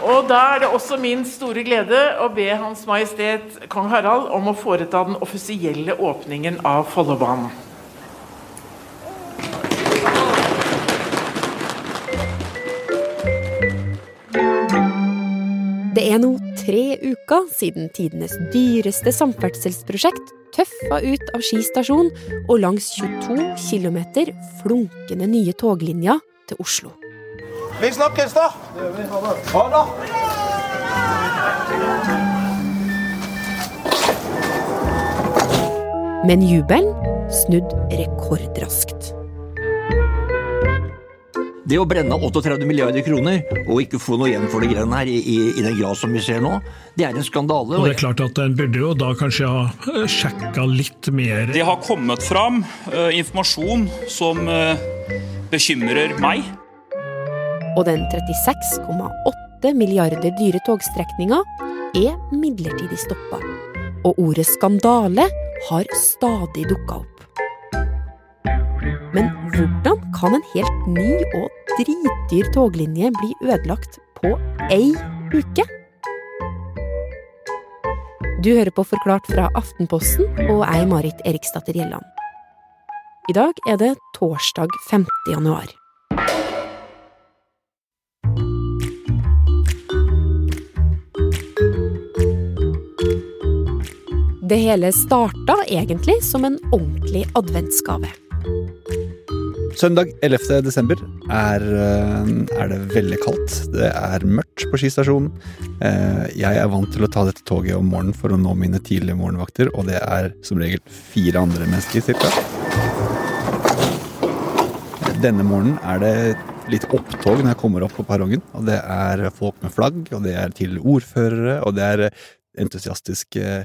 Og da er det også min store glede å be Hans Majestet Kong Harald om å foreta den offisielle åpningen av Follobanen. Det er nå tre uker siden tidenes dyreste samferdselsprosjekt tøffa ut av Ski stasjon og langs 22 km flunkende nye toglinjer til Oslo. Vi snakkes, da! Ha det. Men jubelen snudd rekordraskt. Det å brenne 38 milliarder kroner og ikke få noe igjen for det greiene her i, i, i, den grad som vi ser nå, det er en skandale. Og det er klart at En burde jo da kanskje ha eh, sjekka litt mer. Det har kommet fram uh, informasjon som uh, bekymrer meg. Og den 36,8 milliarder dyre togstrekninga er midlertidig stoppa. Og ordet skandale har stadig dukka opp. Men hvordan kan en helt ny og dritdyr toglinje bli ødelagt på ei uke? Du hører på Forklart fra Aftenposten og jeg, Marit Eriksdatter Gjelland. I dag er det torsdag 5. januar. Det hele starta egentlig som en ordentlig adventsgave. Søndag 11. desember er, eh, er, det veldig kaldt. Det er mørkt på skistasjonen. Eh, jeg er vant til å ta dette toget om morgenen for å nå mine tidlige morgenvakter, og det er som regel fire andre mennesker ca. Denne morgenen er det litt opptog når jeg kommer opp på perrongen. Og det er folk med flagg, og det er til ordførere, og det er entusiastiske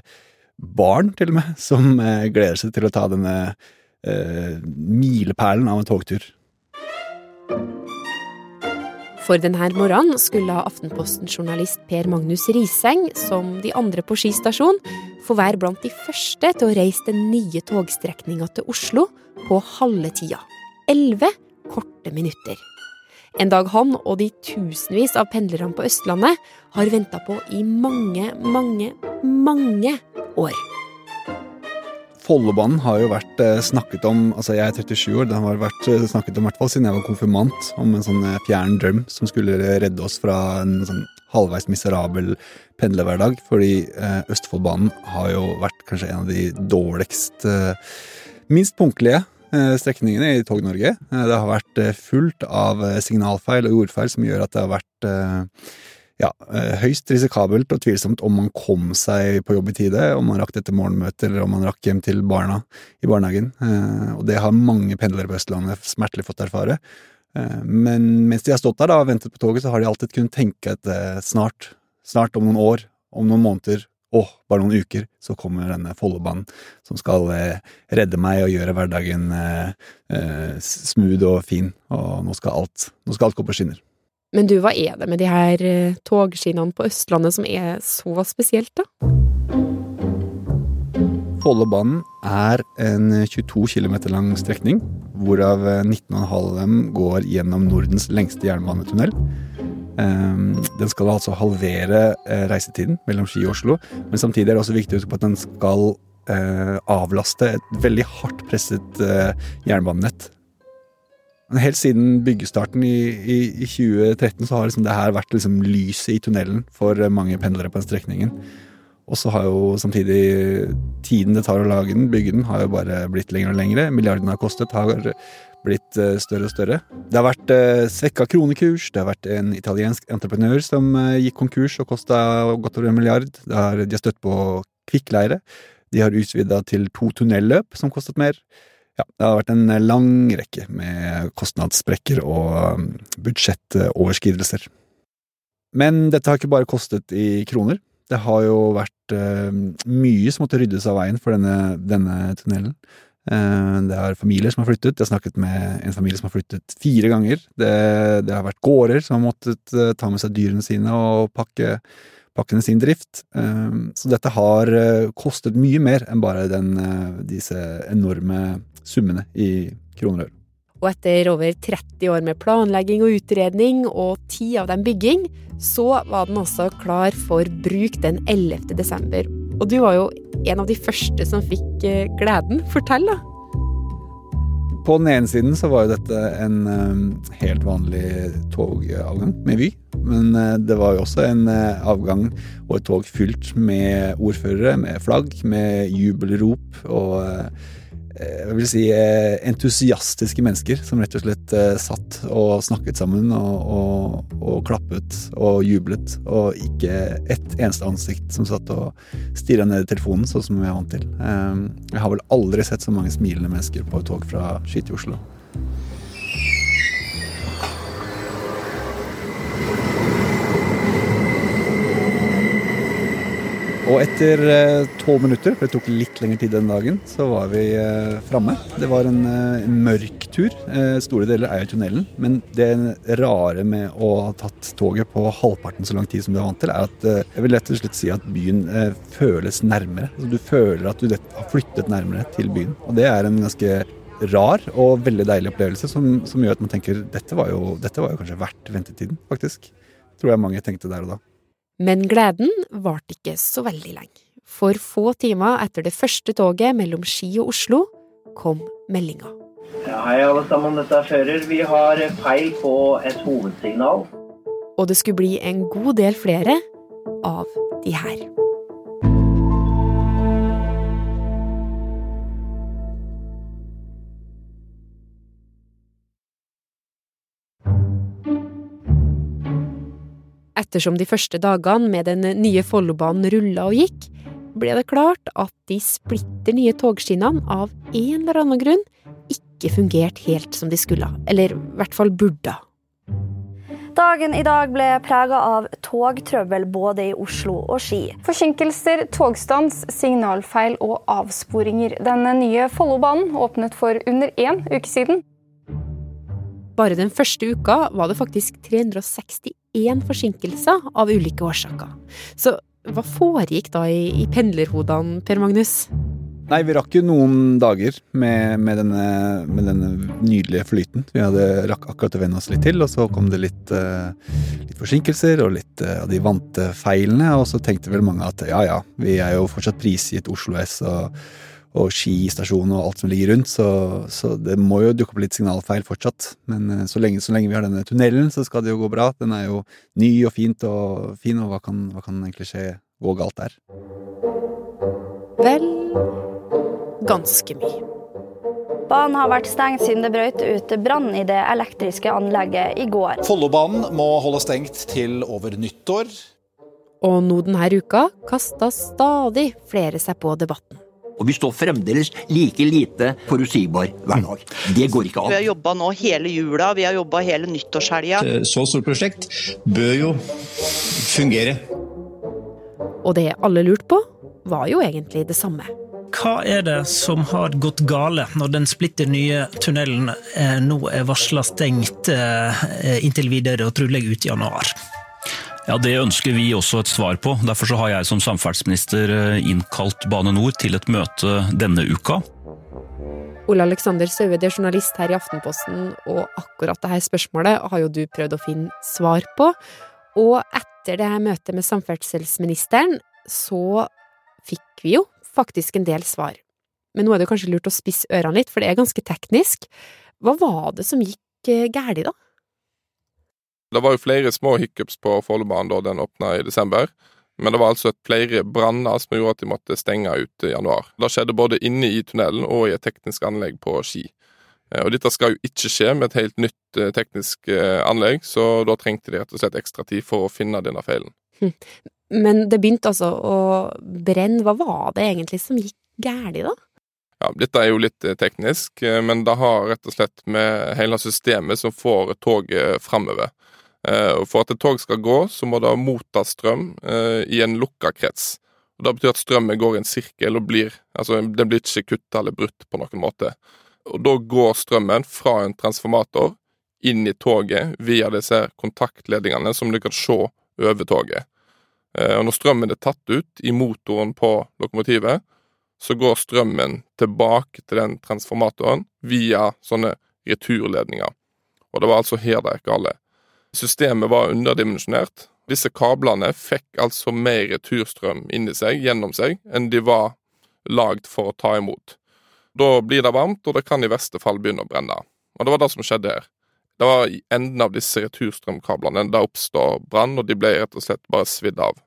barn, til og med, som eh, gleder seg til å ta denne eh, milepælen av en togtur. For denne morgenen skulle Aftenposten-journalist Per Magnus Riseng, som de andre på Ski stasjon, få være blant de første til å reise den nye togstrekninga til Oslo på halve tida. Elleve korte minutter. En dag han og de tusenvis av pendlerne på Østlandet har venta på i mange, mange, mange år. Follobanen har jo vært eh, snakket om altså Jeg er 37 år, den har vært eh, snakket om hvert fall siden jeg var konfirmant, om en sånn eh, fjern drøm som skulle redde oss fra en sånn halvveis miserabel pendlerhverdag. Fordi Østfoldbanen har jo vært kanskje en av de dårligst, minst punktlige strekningene i Tog-Norge. Det har vært fullt av signalfeil og jordfeil som gjør at det har vært ja, eh, høyst risikabelt og tvilsomt om man kom seg på jobb i tide, om man rakk dette morgenmøtet, eller om man rakk hjem til barna i barnehagen. Eh, og det har mange pendlere på Østlandet smertelig fått erfare. Eh, men mens de har stått der da og ventet på toget, så har de alltid kunnet tenke at snart, snart om noen år, om noen måneder, og bare noen uker, så kommer denne Follobanen som skal redde meg og gjøre hverdagen smooth og fin, og nå skal alt, nå skal alt gå på skinner. Men du, hva er det med de her eh, togskinnene på Østlandet som er så spesielt, da? Follobanen er en 22 km lang strekning, hvorav 19,5 av dem går gjennom Nordens lengste jernbanetunnel. Ehm, den skal altså halvere eh, reisetiden mellom Ski og Oslo, men samtidig er det også viktig å huske på at den skal eh, avlaste et veldig hardt presset jernbanenett. Helt siden byggestarten i, i, i 2013 så har liksom det her vært liksom lyset i tunnelen for mange pendlere på den strekningen. Og så har jo samtidig tiden det tar å lage den, bygge den, har jo bare blitt lengre og lengre. Milliardene har kostet, har blitt eh, større og større. Det har vært eh, svekka kronekurs, det har vært en italiensk entreprenør som eh, gikk konkurs og kosta godt over en milliard. Har, de har støtt på kvikkleire. De har utvida til to tunnelløp som kostet mer. Ja, det har vært en lang rekke med kostnadssprekker og um, budsjettoverskridelser. Men dette har ikke bare kostet i kroner. Det har jo vært mye som måtte ryddes av veien for denne, denne tunnelen. Uh, det er familier som har flyttet. Jeg har snakket med en familie som har flyttet fire ganger. Det, det har vært gårder som har måttet uh, ta med seg dyrene sine og pakke pakkene sin drift. Så dette har kostet mye mer enn bare den, disse enorme summene i kroner og etter over 30 år med planlegging og utredning, og ti av dem bygging, så var den altså klar for bruk den 11. desember. Og du var jo en av de første som fikk eh, gleden. Fortell, da. På den ene siden så var jo dette en um, helt vanlig togavgang med Vy. Men uh, det var jo også en avgang og et tog fylt med ordførere, med flagg, med jubelrop og jeg vil si entusiastiske mennesker som rett og slett satt og snakket sammen og, og, og klappet og jublet, og ikke ett eneste ansikt som satt og stirra ned i telefonen, sånn som vi er vant til. Jeg har vel aldri sett så mange smilende mennesker på et tog fra Skyt i Oslo. Og etter tolv minutter, for det tok litt lengre tid den dagen, så var vi eh, framme. Det var en, eh, mørk tur. Eh, store deler er jo tunnelen. Men det rare med å ha tatt toget på halvparten så lang tid som du er vant til, er at eh, jeg vil rett og slett si at byen eh, føles nærmere. Altså, du føler at du har flyttet nærmere til byen. Og det er en ganske rar og veldig deilig opplevelse som, som gjør at man tenker dette var, jo, dette var jo kanskje verdt ventetiden, faktisk. Tror jeg mange tenkte der og da. Men gleden varte ikke så veldig lenge. For få timer etter det første toget mellom Ski og Oslo kom meldinga. Ja, hei alle sammen, dette er fører. Vi har feil på et hovedsignal. Og det skulle bli en god del flere av de her. Ettersom de første dagene med den nye Follobanen rulla og gikk, ble det klart at de splitter nye togskinnene av en eller annen grunn ikke fungerte helt som de skulle, eller i hvert fall burde. Dagen i dag ble prega av togtrøbbel både i Oslo og Ski. Forsinkelser, togstans, signalfeil og avsporinger. Den nye Follobanen åpnet for under én uke siden. Bare den første uka var det faktisk 361 forsinkelser av ulike årsaker. Så hva foregikk da i, i pendlerhodene, Per Magnus? Nei, vi rakk jo noen dager med, med, denne, med denne, nydelige flyten. Vi hadde rakk akkurat å venne oss litt til, og så kom det litt, uh, litt forsinkelser og litt uh, av de vante feilene. Og så tenkte vel mange at ja ja, vi er jo fortsatt prisgitt Oslo S og, og skistasjon og alt som ligger rundt, så, så, det må jo dukke opp litt signalfeil fortsatt. Men uh, så lenge, så lenge vi har denne tunnelen, så skal det jo gå bra. Den er jo ny og fint og fin, og hva kan, hva kan egentlig skje, gå galt der? Vel ganske mye. Banen har vært stengt siden det brøt ut brann i det elektriske anlegget i går. Follobanen må holde stengt til over nyttår. Og nå denne uka kasta stadig flere seg på debatten. Og vi står fremdeles like lite forutsigbar hver dag. Det går ikke an. Vi har jobba nå hele jula, vi har jobba hele nyttårshelga. Så stort prosjekt bør jo fungere. Og det alle lurte på, var jo egentlig det samme. Hva er det som har gått gale når den splitter nye tunnelen eh, nå er varsla stengt eh, inntil videre og trolig ut i januar? Ja, Det ønsker vi også et svar på. Derfor så har jeg som samferdselsminister innkalt Bane NOR til et møte denne uka. Ole Alexander du er journalist her i Aftenposten, og akkurat dette spørsmålet har jo du prøvd å finne svar på. Og etter det her møtet med samferdselsministeren, så fikk vi jo faktisk en del svar. Men nå er det kanskje lurt å spisse ørene litt, for det er ganske teknisk. Hva var det som gikk galt, da? Det var jo flere små hiccups på Follobanen da den åpna i desember. Men det var altså flere branner som gjorde at de måtte stenge ut i januar. Det skjedde både inne i tunnelen og i et teknisk anlegg på Ski. Og dette skal jo ikke skje med et helt nytt teknisk anlegg, så da trengte de rett og slett ekstra tid for å finne denne feilen. Men det begynte altså å brenne. Hva var det egentlig som gikk galt, da? Ja, Dette er jo litt teknisk, men det har rett og slett med hele systemet som får toget framover. For at et tog skal gå, så må det motta strøm i en lukka krets. Og Det betyr at strømmen går i en sirkel og blir Altså, den blir ikke kutta eller brutt på noen måte. Og Da går strømmen fra en transformator inn i toget via disse kontaktledningene som du kan se over toget. Og når strømmen er tatt ut i motoren på lokomotivet, så går strømmen tilbake til den transformatoren via sånne returledninger. Og det var altså her det gikk galt. Systemet var underdimensjonert. Disse kablene fikk altså mer returstrøm inni seg, gjennom seg, enn de var lagd for å ta imot. Da blir det varmt, og det kan i verste fall begynne å brenne. Og det var det som skjedde her. Det var i enden av disse returstrømkablene det oppstod brann, og de ble rett og slett bare svidd av.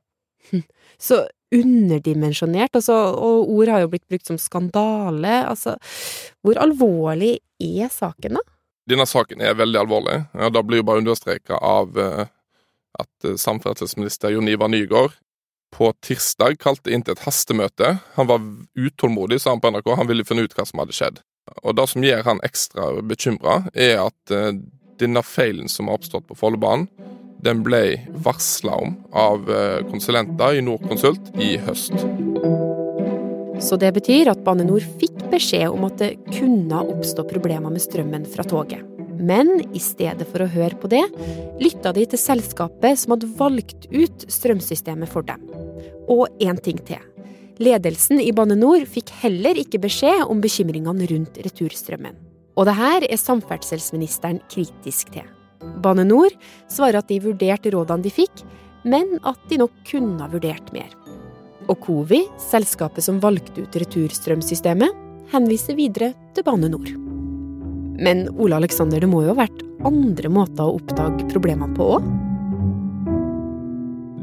Så underdimensjonert, altså, og ord har jo blitt brukt som skandale, altså Hvor alvorlig er saken, da? Denne saken er veldig alvorlig. Ja, det blir jo bare understreka av eh, at eh, samferdselsminister Jon Ivar Nygård på tirsdag kalte inn til et hastemøte. Han var utålmodig, sa han på NRK. Han ville finne ut hva som hadde skjedd. Og det som gjør han ekstra bekymra, er at eh, denne feilen som har oppstått på Follobanen, den ble varsla om av konsulenter i Norconsult i høst. Så det betyr at Bane Nor fikk beskjed om at det kunne oppstå problemer med strømmen fra toget. Men i stedet for å høre på det, lytta de til selskapet som hadde valgt ut strømsystemet for dem. Og én ting til. Ledelsen i Bane Nor fikk heller ikke beskjed om bekymringene rundt returstrømmen. Og det her er samferdselsministeren kritisk til. Bane Nor svarer at de vurderte rådene de fikk, men at de nok kunne ha vurdert mer. Og Covi, selskapet som valgte ut returstrømsystemet, henviser videre til Bane Nor. Men Ole Aleksander, det må jo ha vært andre måter å oppdage problemene på òg?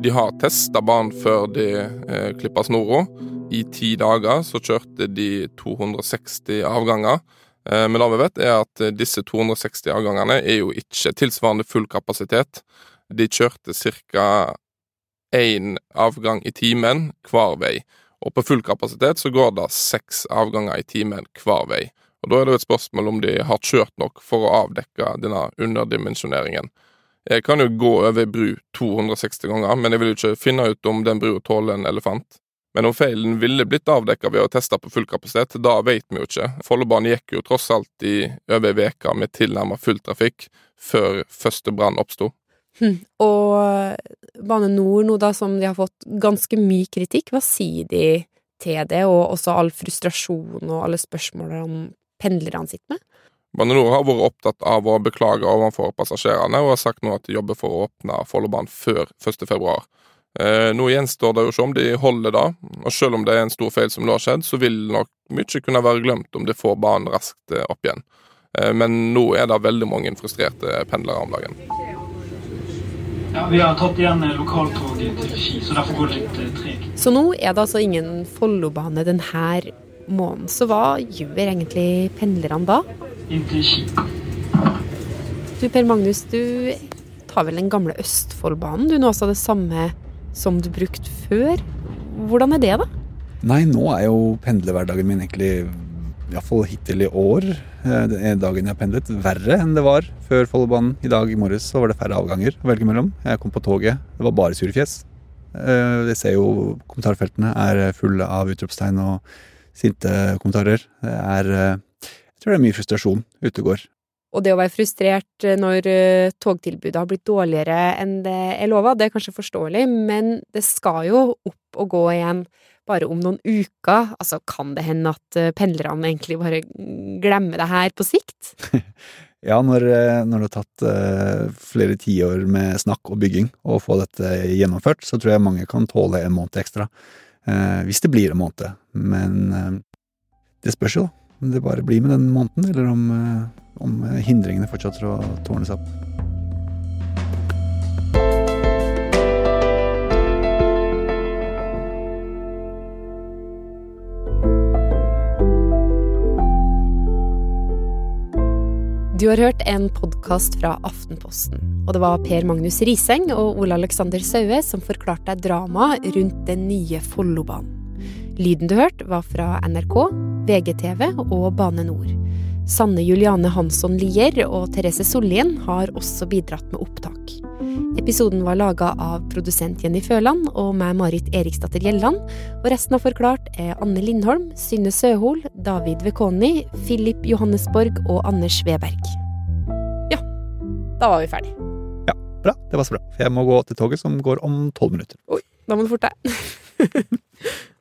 De har testa banen før de eh, klippa snora. I ti dager så kjørte de 260 avganger. Eh, men det vi vet, er at disse 260 avgangene er jo ikke tilsvarende full kapasitet. De kjørte ca. én avgang i timen hver vei. Og på full kapasitet så går det seks avganger i timen hver vei. Og Da er det jo et spørsmål om de har kjørt nok for å avdekke denne underdimensjoneringen. Jeg kan jo gå over bru 260 ganger, men jeg vil jo ikke finne ut om den brua tåler en elefant. Men om feilen ville blitt avdekka ved å teste på full kapasitet, da vet vi jo ikke. Follobanen gikk jo tross alt i over ei uke med tilnærmet full trafikk før første brann oppsto. Hm. Og Bane Nor nå, da, som de har fått ganske mye kritikk, hva sier de til det, og også all frustrasjon og alle spørsmålene pendlerne sitter med? Bane Nor har vært opptatt av å beklage overfor passasjerene, og har sagt nå at de jobber for å åpne Follobanen før 1. februar. Eh, nå gjenstår det jo ikke om de holder det, og selv om det er en stor feil som nå har skjedd, så vil nok mye kunne være glemt om de får banen raskt opp igjen. Eh, men nå er det veldig mange frustrerte pendlere om dagen. Ja, Vi har tatt igjen lokaltoget til Ski, så derfor går det litt eh, tregt. Så nå er det altså ingen Follobane denne måneden. Så hva gjør egentlig pendlerne da? Inn til Ski. Du Per Magnus, du tar vel den gamle Østfoldbanen? Du nå også det samme som du brukte før. Hvordan er det, da? Nei, nå er jo pendlerhverdagen min egentlig, iallfall hittil i år, eh, den dagen jeg pendlet, verre enn det var før Follobanen. I dag i morges så var det færre avganger å velge mellom. Jeg kom på toget, det var bare sure fjes. jeg ser jo kommentarfeltene er fulle av utropstegn og sinte kommentarer. Det er eh, Jeg tror det er mye frustrasjon ute går. Og det å være frustrert når togtilbudet har blitt dårligere enn det er lova, det er kanskje forståelig, men det skal jo opp og gå igjen bare om noen uker. Altså, kan det hende at pendlerne egentlig bare glemmer det her på sikt? Ja, når, når det har tatt uh, flere tiår med snakk og bygging å få dette gjennomført, så tror jeg mange kan tåle en måned ekstra. Hvis det blir en måned. Men det spørs jo. Om det bare blir med den måneden, eller om, om hindringene fortsetter å tårne seg opp. Du har hørt en podkast fra Aftenposten. Og det var Per Magnus Riseng og Ole Alexander Saue som forklarte deg dramaet rundt den nye Follobanen. Lyden du hørte, var fra NRK, VGTV og Bane Nor. Sanne Juliane Hansson Lier og Therese Sollien har også bidratt med opptak. Episoden var laga av produsent Jenny Føland og meg, Marit Eriksdatter Gjelland. Og resten av Forklart er Anne Lindholm, Synne Søhol, David Vekoni, Philip Johannesborg og Anders Weberg. Ja, da var vi ferdig. Ja, bra. Det var så bra. For jeg må gå til toget som går om tolv minutter. Oi, da må du forte deg.